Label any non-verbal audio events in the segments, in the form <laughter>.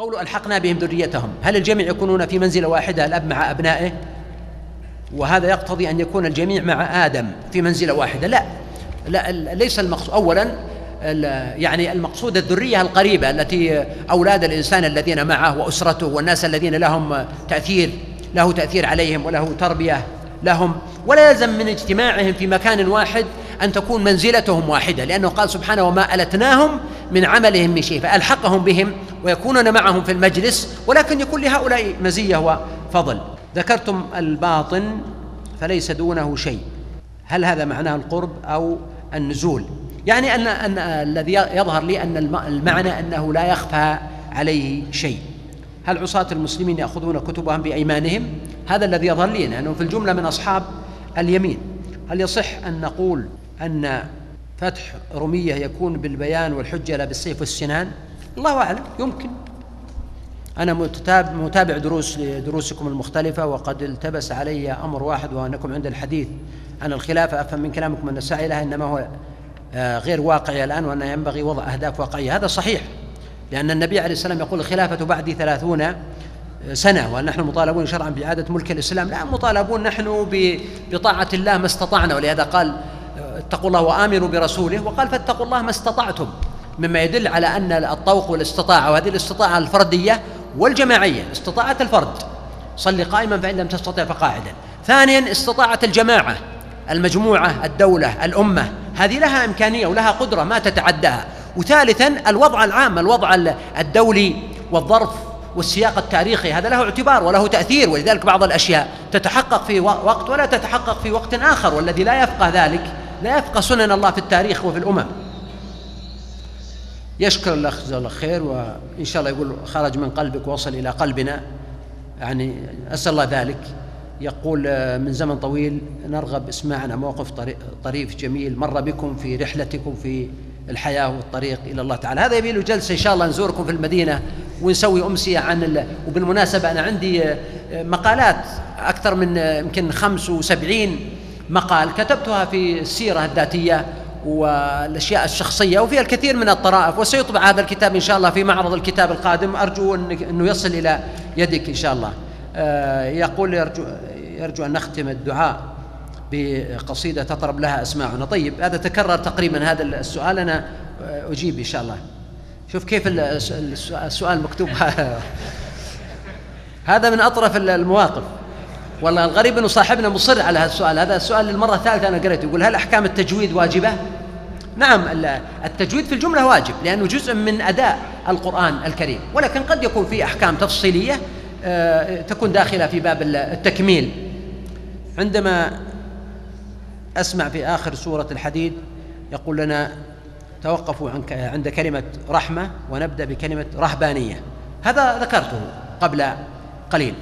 قول ألحقنا بهم ذريتهم. هل الجميع يكونون في منزلة واحدة الأب مع أبنائه؟ وهذا يقتضي أن يكون الجميع مع آدم في منزلة واحدة. لا. لا ليس المقصود. أولا يعني المقصود الذرية القريبة التي أولاد الإنسان الذين معه وأسرته والناس الذين لهم تأثير له تأثير عليهم وله تربية لهم. ولا يلزم من اجتماعهم في مكان واحد أن تكون منزلتهم واحدة لأنه قال سبحانه وما ألتناهم من عملهم من شيء فألحقهم بهم ويكونون معهم في المجلس ولكن يكون لهؤلاء مزية وفضل. ذكرتم الباطن فليس دونه شيء. هل هذا معناه القرب أو النزول؟ يعني أن, أن الذي يظهر لي أن المعنى أنه لا يخفى عليه شيء. هل عصاة المسلمين يأخذون كتبهم بأيمانهم؟ هذا الذي يظهر لي أنه في الجملة من أصحاب اليمين. هل يصح أن نقول أن فتح رمية يكون بالبيان والحجة لا بالسيف والسنان؟ الله أعلم يمكن. أنا متابع, دروس لدروسكم المختلفة وقد التبس علي أمر واحد وأنكم عند الحديث. عن الخلافة أفهم من كلامكم أن السعي لها إنما هو آه، غير واقعي الآن وأنه ينبغي وضع أهداف واقعية. هذا صحيح لأن النبي عليه السلام يقول الخلافة بعدي ثلاثون سنة ونحن مطالبون شرعا بإعادة ملك الإسلام. لا مطالبون نحن بطاعة الله ما استطعنا. ولهذا قال اتقوا الله وآمنوا برسوله وقال فاتقوا الله ما استطعتم مما يدل على أن الطوق والاستطاعة وهذه الاستطاعة الفردية والجماعية استطاعة الفرد. صل قائما فإن لم تستطع فقاعدا. ثانيا استطاعة الجماعة المجموعة الدولة الأمة هذه لها إمكانية ولها قدرة ما تتعداها. وثالثا الوضع العام الوضع الدولي والظرف والسياق التاريخي هذا له اعتبار وله تأثير ولذلك بعض الأشياء تتحقق في وقت ولا تتحقق في وقت آخر والذي لا يفقه ذلك. لا يفقه سنن الله في التاريخ وفي الأمم. يشكر الأخ جزاه الله خير وإن شاء الله يقول خرج من قلبك وصل إلى قلبنا. يعني أسأل الله ذلك. يقول من زمن طويل نرغب اسماعنا موقف طريف جميل مر بكم في رحلتكم في الحياة والطريق إلى الله تعالى. هذا يبي له جلسة إن شاء الله نزوركم في المدينة ونسوي أمسية عن ال... وبالمناسبة أنا عندي مقالات أكثر من يمكن 75 مقال كتبتها في السيرة الذاتية والأشياء الشخصية وفيها الكثير من الطرائف وسيطبع هذا الكتاب إن شاء الله في معرض الكتاب القادم. أرجو أنه يصل إلى يدك إن شاء الله. آه، يقول يرجو يرجو أن نختم الدعاء بقصيدة تطرب لها أسماعنا. طيب هذا تكرر تقريبا هذا السؤال. أنا أجيب إن شاء الله. شوف كيف السؤال مكتوب. <laughs> هذا من أطرف المواقف. والله الغريب إنه صاحبنا مصر على هذا السؤال. هذا السؤال للمرة الثالثة أنا قريته. يقول هل أحكام التجويد واجبة؟ نعم التجويد في الجملة واجب لأنه جزء من أداء القرآن الكريم. ولكن قد يكون في أحكام تفصيلية آه، تكون داخلة في باب التكميل. عندما أسمع في آخر سورة الحديد يقول لنا توقفوا عند كلمة رحمة ونبدأ بكلمة رهبانية. هذا ذكرته قبل قليل.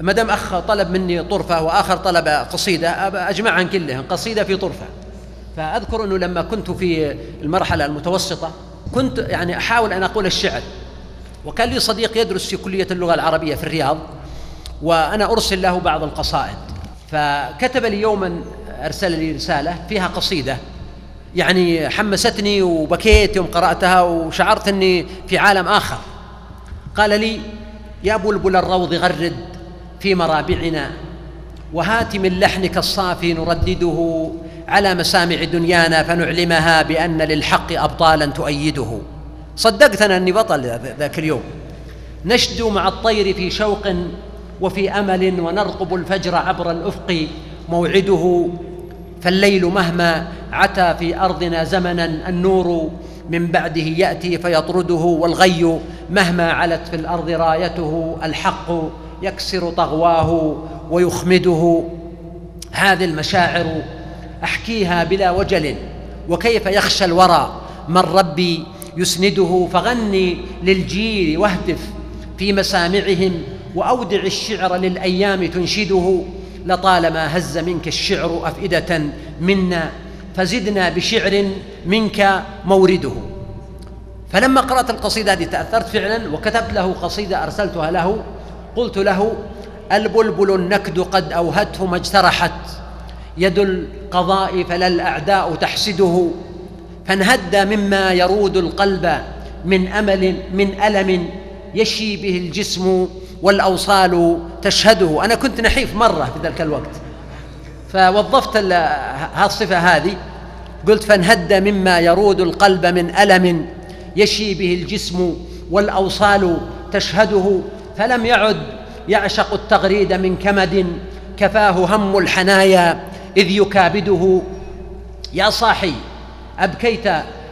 ما دام أخ طلب مني طرفة وآخر طلب قصيدة أجمعهم كلهم قصيدة في طرفة. فأذكر أنه لما كنت في المرحلة المتوسطة كنت يعني أحاول أن أقول الشعر. وكان لي صديق يدرس في كلية اللغة العربية في الرياض وأنا أرسل له بعض القصائد. فكتب لي يوما أرسل لي رسالة فيها قصيدة. يعني حمستني وبكيت يوم قرأتها وشعرت إني في عالم آخر. قال لي يا بلبل الروض غرد في مرابعنا. وهات من لحنك الصافي نردده على مسامع دنيانا فنعلمها بأن للحق أبطالا تؤيده. صدقتنا أني بطل ذاك اليوم. نشدو مع الطير في شوق وفي أمل ونرقب الفجر عبر الأفق. موعده فالليل مهما عتى في أرضنا زمنا النور. من بعده يأتي فيطرده والغي مهما علت في الأرض رايته الحق. يكسر طغواه ويخمده. هذه المشاعر أحكيها بلا وجل. وكيف يخشى الورى؟ من ربي يسنده فغني للجيل واهتف. في مسامعهم وأودع الشعر للأيام تنشده. لطالما هز منك الشعر أفئدة منا فزدنا بشعر منك مورده. فلما قرأت القصيدة هذه تأثرت فعلا وكتبت له قصيدة أرسلتها له. قلت له البلبل النكد قد أوهته ما اجترحت. يد القضاء فلا الأعداء تحسده. فانهد مما يرود القلب من أمل من ألم يشي به الجسم والأوصال تشهده. أنا كنت نحيف مرة في ذلك الوقت. فوظفت الصفة هذه. قلت فانهد مما يرود القلب من ألم يشي به الجسم والأوصال تشهده. فلم يعد يعشق التغريد من كمد كفاه هم الحنايا إذ يكابده يا صاحي أبكيت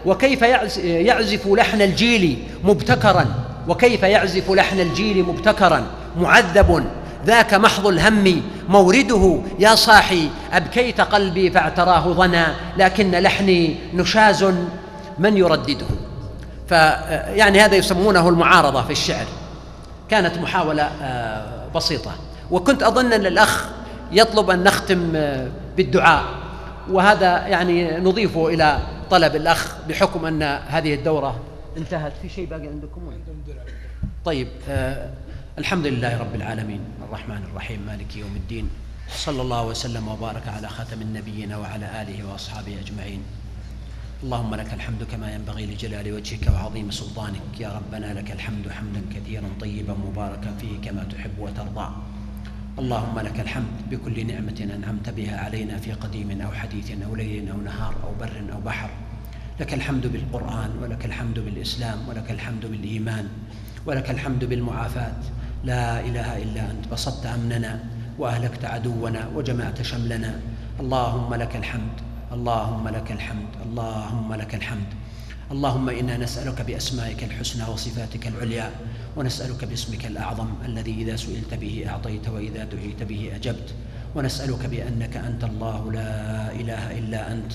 وكيف يعزف لحن الجيل مبتكرا وكيف يعزف لحن الجيل مبتكرا معذب ذاك محض الهم مورده يا صاحي أبكيت قلبي فاعتراه ظنا لكن لحني نشاز من يردده. فيعني هذا يسمونه المعارضة في الشعر. كانت محاولة آه، بسيطة. وكنت أظن أن الأخ يطلب أن نختم آه، بالدعاء. وهذا يعني نضيفه إلى طلب الأخ بحكم أن هذه الدورة انتهت. في شيء باقي عندكم؟ طيب آه الحمد لله رب العالمين. الرحمن الرحيم. مالك يوم الدين. صلى الله وسلم وبارك على خاتم النبيين وعلى آله وأصحابه أجمعين. اللهم لك الحمد كما ينبغي لجلال وجهك وعظيم سلطانك. يا ربنا لك الحمد حمدا كثيرا طيبا مباركا فيه كما تحب وترضى. اللهم لك الحمد بكل نعمة أنعمت بها علينا في قديم أو حديث أو ليل أو نهار أو بر أو بحر. لك الحمد بالقرآن ولك الحمد بالإسلام ولك الحمد بالإيمان ولك الحمد بالمعافاة. لا إله إلا أنت. بسطت أمننا وأهلكت عدونا وجمعت شملنا. اللهم لك الحمد اللهم لك الحمد اللهم لك الحمد. اللهم إنا نسألك بأسمائك الحسنى وصفاتك العليا ونسألك باسمك الأعظم الذي إذا سئلت به أعطيت وإذا دعيت به أجبت. ونسألك بأنك أنت الله لا إله إلا أنت.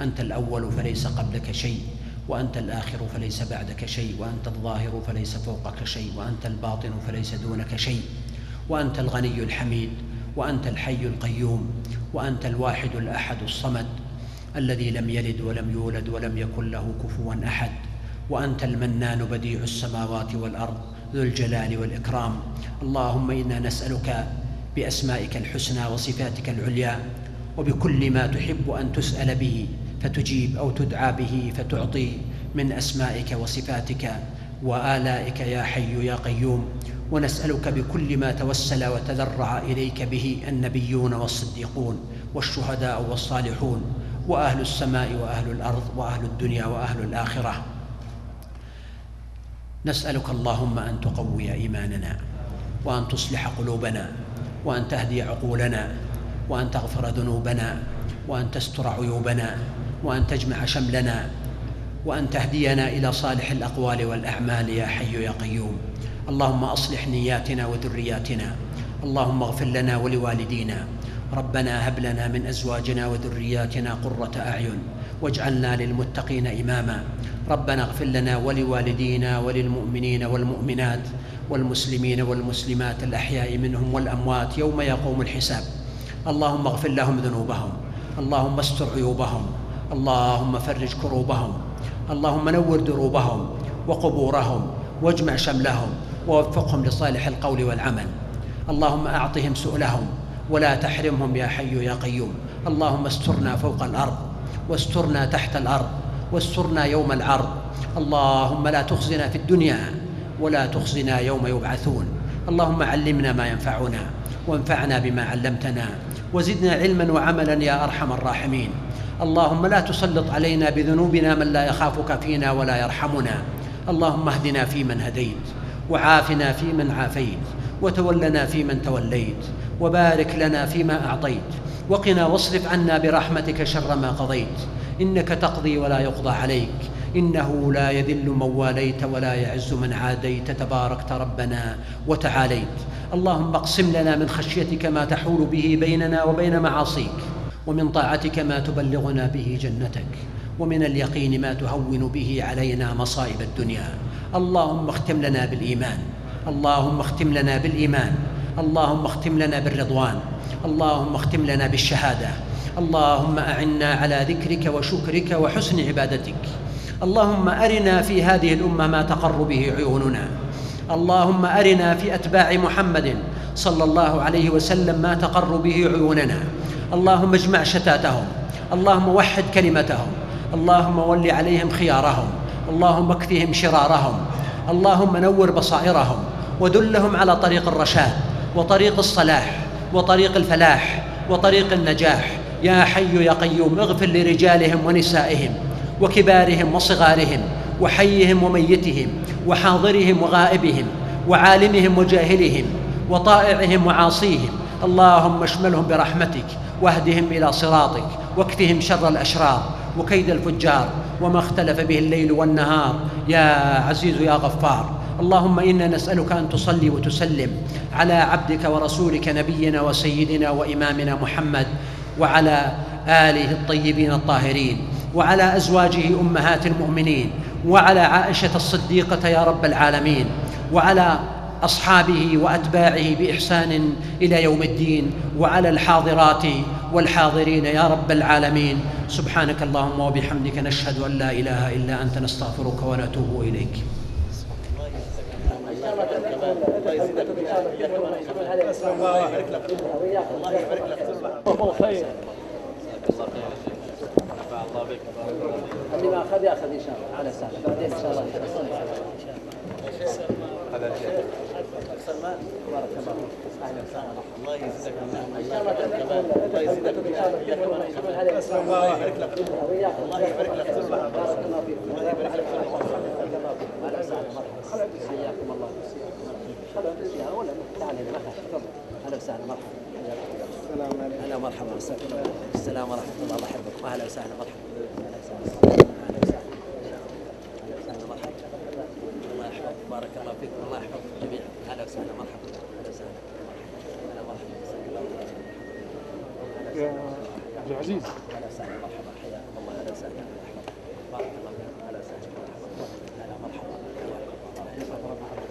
أنت الأول فليس قبلك شيء وأنت الآخر فليس بعدك شيء وأنت الظاهر فليس فوقك شيء وأنت الباطن فليس دونك شيء. وأنت الغني الحميد وأنت الحي القيوم وأنت الواحد الأحد الصمد. الذي لم يلد ولم يولد ولم يكن له كفوا أحد وأنت المنان بديع السماوات والأرض ذو الجلال والإكرام. اللهم إنا نسألك بأسمائك الحسنى وصفاتك العليا وبكل ما تحب أن تسأل به فتجيب أو تدعى به فتعطي من أسمائك وصفاتك وآلائك يا حي يا قيوم. ونسألك بكل ما توسل وتذرع إليك به النبيون والصديقون والشهداء والصالحون. وأهل السماء وأهل الأرض وأهل الدنيا وأهل الآخرة. نسألك اللهم أن تقوي إيماننا وأن تصلح قلوبنا وأن تهدي عقولنا وأن تغفر ذنوبنا وأن تستر عيوبنا وأن تجمع شملنا وأن تهدينا إلى صالح الأقوال والأعمال يا حي يا قيوم. اللهم أصلح نياتنا وذرياتنا. اللهم اغفر لنا ولوالدينا. ربنا هب لنا من أزواجنا وذرياتنا قرة أعين واجعلنا للمتقين إماما. ربنا اغفر لنا ولوالدينا وللمؤمنين والمؤمنات والمسلمين والمسلمات الأحياء منهم والأموات يوم يقوم الحساب. اللهم اغفر لهم ذنوبهم. اللهم استر عيوبهم. اللهم فرج كروبهم. اللهم نور دروبهم وقبورهم واجمع شملهم ووفقهم لصالح القول والعمل. اللهم أعطهم سؤلهم ولا تحرمهم يا حي يا قيوم. اللهم استرنا فوق الأرض واسترنا تحت الأرض واسترنا يوم العرض. اللهم لا تخزنا في الدنيا ولا تخزنا يوم يبعثون. اللهم علمنا ما ينفعنا وانفعنا بما علمتنا وزدنا علما وعملا يا أرحم الراحمين. اللهم لا تسلط علينا بذنوبنا من لا يخافك فينا ولا يرحمنا. اللهم اهدنا فيمن هديت وعافنا فيمن عافيت. وتولنا فيمن توليت وبارك لنا فيما أعطيت وقنا واصرف عنا برحمتك شر ما قضيت. إنك تقضي ولا يقضى عليك إنه لا يذل من واليت ولا يعز من عاديت. تباركت ربنا وتعاليت. اللهم اقسم لنا من خشيتك ما تحول به بيننا وبين معاصيك ومن طاعتك ما تبلغنا به جنتك ومن اليقين ما تهون به علينا مصائب الدنيا. اللهم اختم لنا بالإيمان. اللهم اختم لنا بالإيمان اللهم اختم لنا بالرضوان اللهم اختم لنا بالشهادة اللهم أعنا على ذكرك وشكرك وحسن عبادتك. اللهم أرنا في هذه الأمة ما تقر به عيوننا. اللهم أرنا في أتباع محمد صلى الله عليه وسلم ما تقر به عيوننا. اللهم اجمع شتاتهم اللهم وحد كلمتهم اللهم ول عليهم خيارهم اللهم اكفهم شرارهم اللهم نور بصائرهم ودلهم على طريق الرشاد وطريق الصلاح وطريق الفلاح وطريق النجاح. يا حي يا قيوم اغفر لرجالهم ونسائهم وكبارهم وصغارهم وحيهم وميتهم وحاضرهم وغائبهم وعالمهم وجاهلهم وطائعهم وعاصيهم. اللهم اشملهم برحمتك واهدهم إلى صراطك واكفهم شر الأشرار وكيد الفجار وما اختلف به الليل والنهار. يا عزيز يا غفار اللهم إنا نسألك أن تصلي وتسلم على عبدك ورسولك نبينا وسيدنا وإمامنا محمد وعلى آله الطيبين الطاهرين وعلى أزواجه أمهات المؤمنين وعلى عائشة الصديقة يا رب العالمين وعلى أصحابه وأتباعه بإحسان إلى يوم الدين وعلى الحاضرات والحاضرين يا رب العالمين. سبحانك اللهم وبحمدك نشهد أن لا إله إلا أنت نستغفرك ونتوب إليك. الله يبارك لك الله يبارك لك الله خير الله بك اللي ما اخذ ياخذ ان شاء الله على سهل بعدين ان شاء الله هذا سلمان بارك الله أهلا وسهلا الله يجزاك الله الله يزيدك الله يبارك لك الله يبارك لك بارك الله فيك الله يبارك لك أهلا وسهلا أهلا وسهلا مرحبا السلام عليكم هلا مرحبا السلام ورحمه الله الله يحفظكم أهلا وسهلا مرحبا أهلا وسهلا أهلا وسهلا أهلا مرحبا الله يحفظك بارك الله فيكم الله يحفظكم جميعا أهلا وسهلا مرحبا أهلا وسهلا أهلا مرحبا يا عبد العزيز أهلا وسهلا مرحبا حياكم الله أهلا وسهلا بارك الله فيكم أهلا وسهلا أهلا مرحبا أهلا مرحبا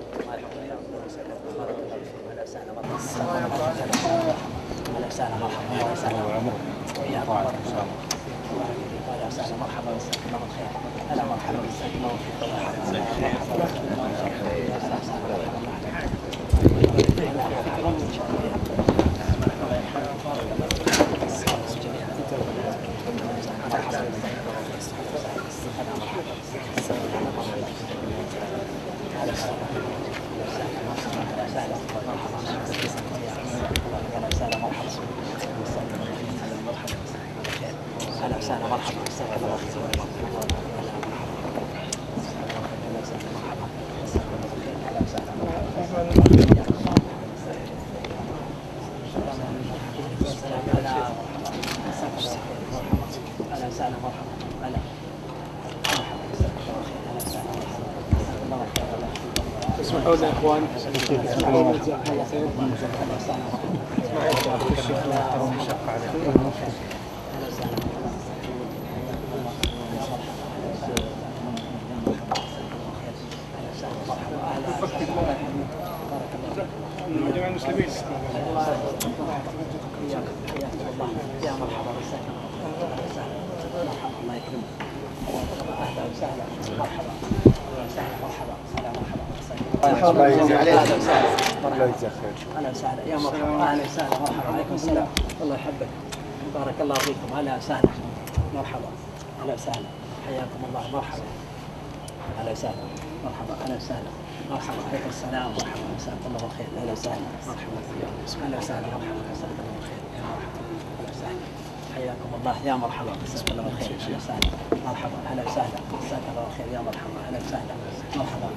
وسهلا مرحبا. أهلا وسهلا مرحبا مرحبا مساك الله أهلا وسهلا مرحبا مساك الله بالخير أهلا وسهلا مرحبا هلا اسمحوا لي يا أخوان. جماعة المسلمين يا مرحبا مساك مرحبا الله يكرمك أهلا وسهلا مرحبا أهلا وسهلا مرحبا هلا مرحبا أهلا وسهلا يا مرحبا أهلا وسهلا مرحبا عليكم السلام الله يحبك بارك الله فيكم أهلا وسهلا مرحبا أهلا وسهلا حياكم الله مرحبا أهلا وسهلا مرحبا أهلا وسهلا مرحبا عليكم السلام مرحبا مساكم الله بالخير أهلا وسهلا مرحبا أهلا وسهلا مرحبا مساكم الله بالخير يا مرحبا أهلا وسهلا حياكم الله يا مرحبا مساك الله بالخير أهلا وسهلا مرحبا أهلا وسهلا مساك الله بالخير يا مرحبا. أهلا وسهلا. مرحبا.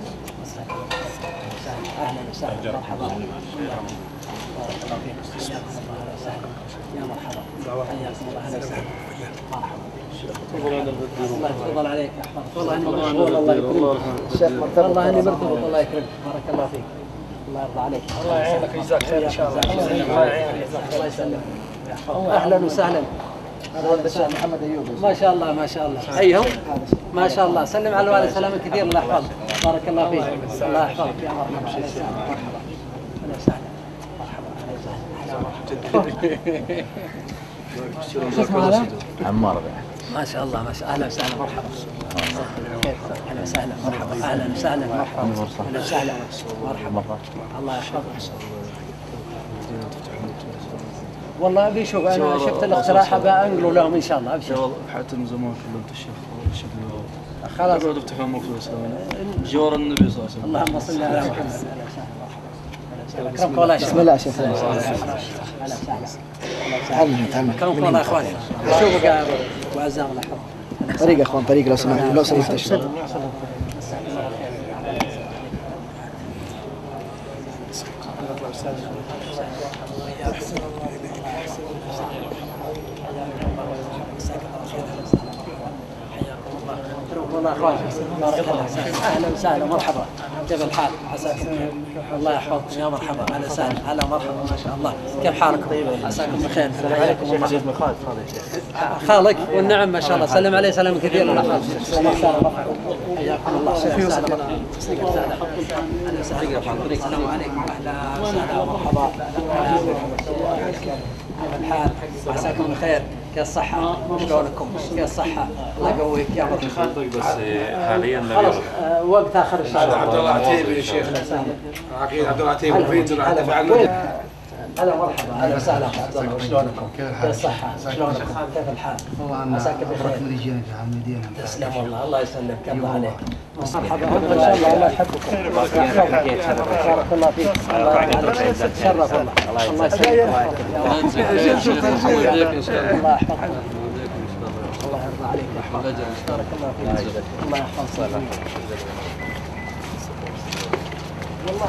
أهلا وسهلا. أهلا. وسهلا مرحبا. بارك الله فيكم حياكم الله أهلا وسهلا يا مرحبا. حياكم الله. أهلا وسهلا. مرحبا. الله يتفضل عليك يحفظك والله أني مشغول. الله يكرمك. الشيخ مرتبط. والله أني مرتبط. الله يكرمك. بارك الله فيك. الله يرضى عليك. الله يعينك ويجزاك خير إن شاء الله. الله. يسلمك. أهلا وسهلا. الشيخ محمد أيوب. ما شاء الله ما شاء الله. ايهم ما شاء الله. سلم على الوالد. سلام كثير الله يحفظك بارك الله فيك. الله يحفظك. يا مرحبا. أهلا وسهلا. مرحبا أهلا وسهلا. مرحبا. أهلا وسهلا. هذا؟ عمار ما شاء الله ما شاء الله. أهلا وسهلا. مرحبا. كيف أهلا وسهلا. مرحبا. أهلا وسهلا. مرحبا. أهلا وسهلا. مرحبا. الله يحفظك. والله أبي شوف أنا شفت الاقتراح ابى انقله لهم إن شاء الله. ابشر حاتم زمان كلمت الشيخ الشيخ خلاص. يفتحون مكتب يسوون جوار النبي صلى الله عليه وسلم. اللهم صل على محمد. اكرمكم الله. بسم الله شيخ. أهلا وسهلا. اكرمكم الله يا إخواني. شوفوا يا أبو عزام الله طريق يا إخوان طريق لو سمحت لو سمحت. الشر والله اخواني بارك الله أهلا وسهلا مرحبا كيف الحال؟ عساكم الله يحفظكم. يا مرحبا. أهلا وسهلا. هلا مرحبا ما شاء الله. كيف حالكم؟ عساكم بخير. السلام عليكم ورحمه الله خالد خالد خالك والنعم ما شاء الله. سلم عليه سلام كثير الله وسهلا مرحبا حياكم الله. أهلا وسهلا. أهلا وسهلا. السلام عليكم أهلا وسهلا. مرحبا كيف الحال عساكم بخير كيف الصحة؟ شلونكم؟ كيف الصحة؟ الله يقويك يا مرحبا بس حاليا لا خلاص آه، وقت آخر إن شاء الله عبد الله عتيبي يا شيخ عقيد عبد الله عتيبي هلا دفع وين؟ هلا مرحبا. أهلا وسهلا عبد الله. شلونكم؟ كيف الصحة؟ شلونكم؟ كيف الحال؟ عساك بخير. تسلم والله. الله يسلمك. الله عليك. مرحبا. ما شاء الله الله يحبكم بارك الله فيك. تشرف والله الله يسلمك الله يحفظك. الله يرضى عليك. بارك الله فيك. الله يحفظك. والله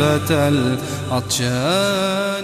لهفة العطشان.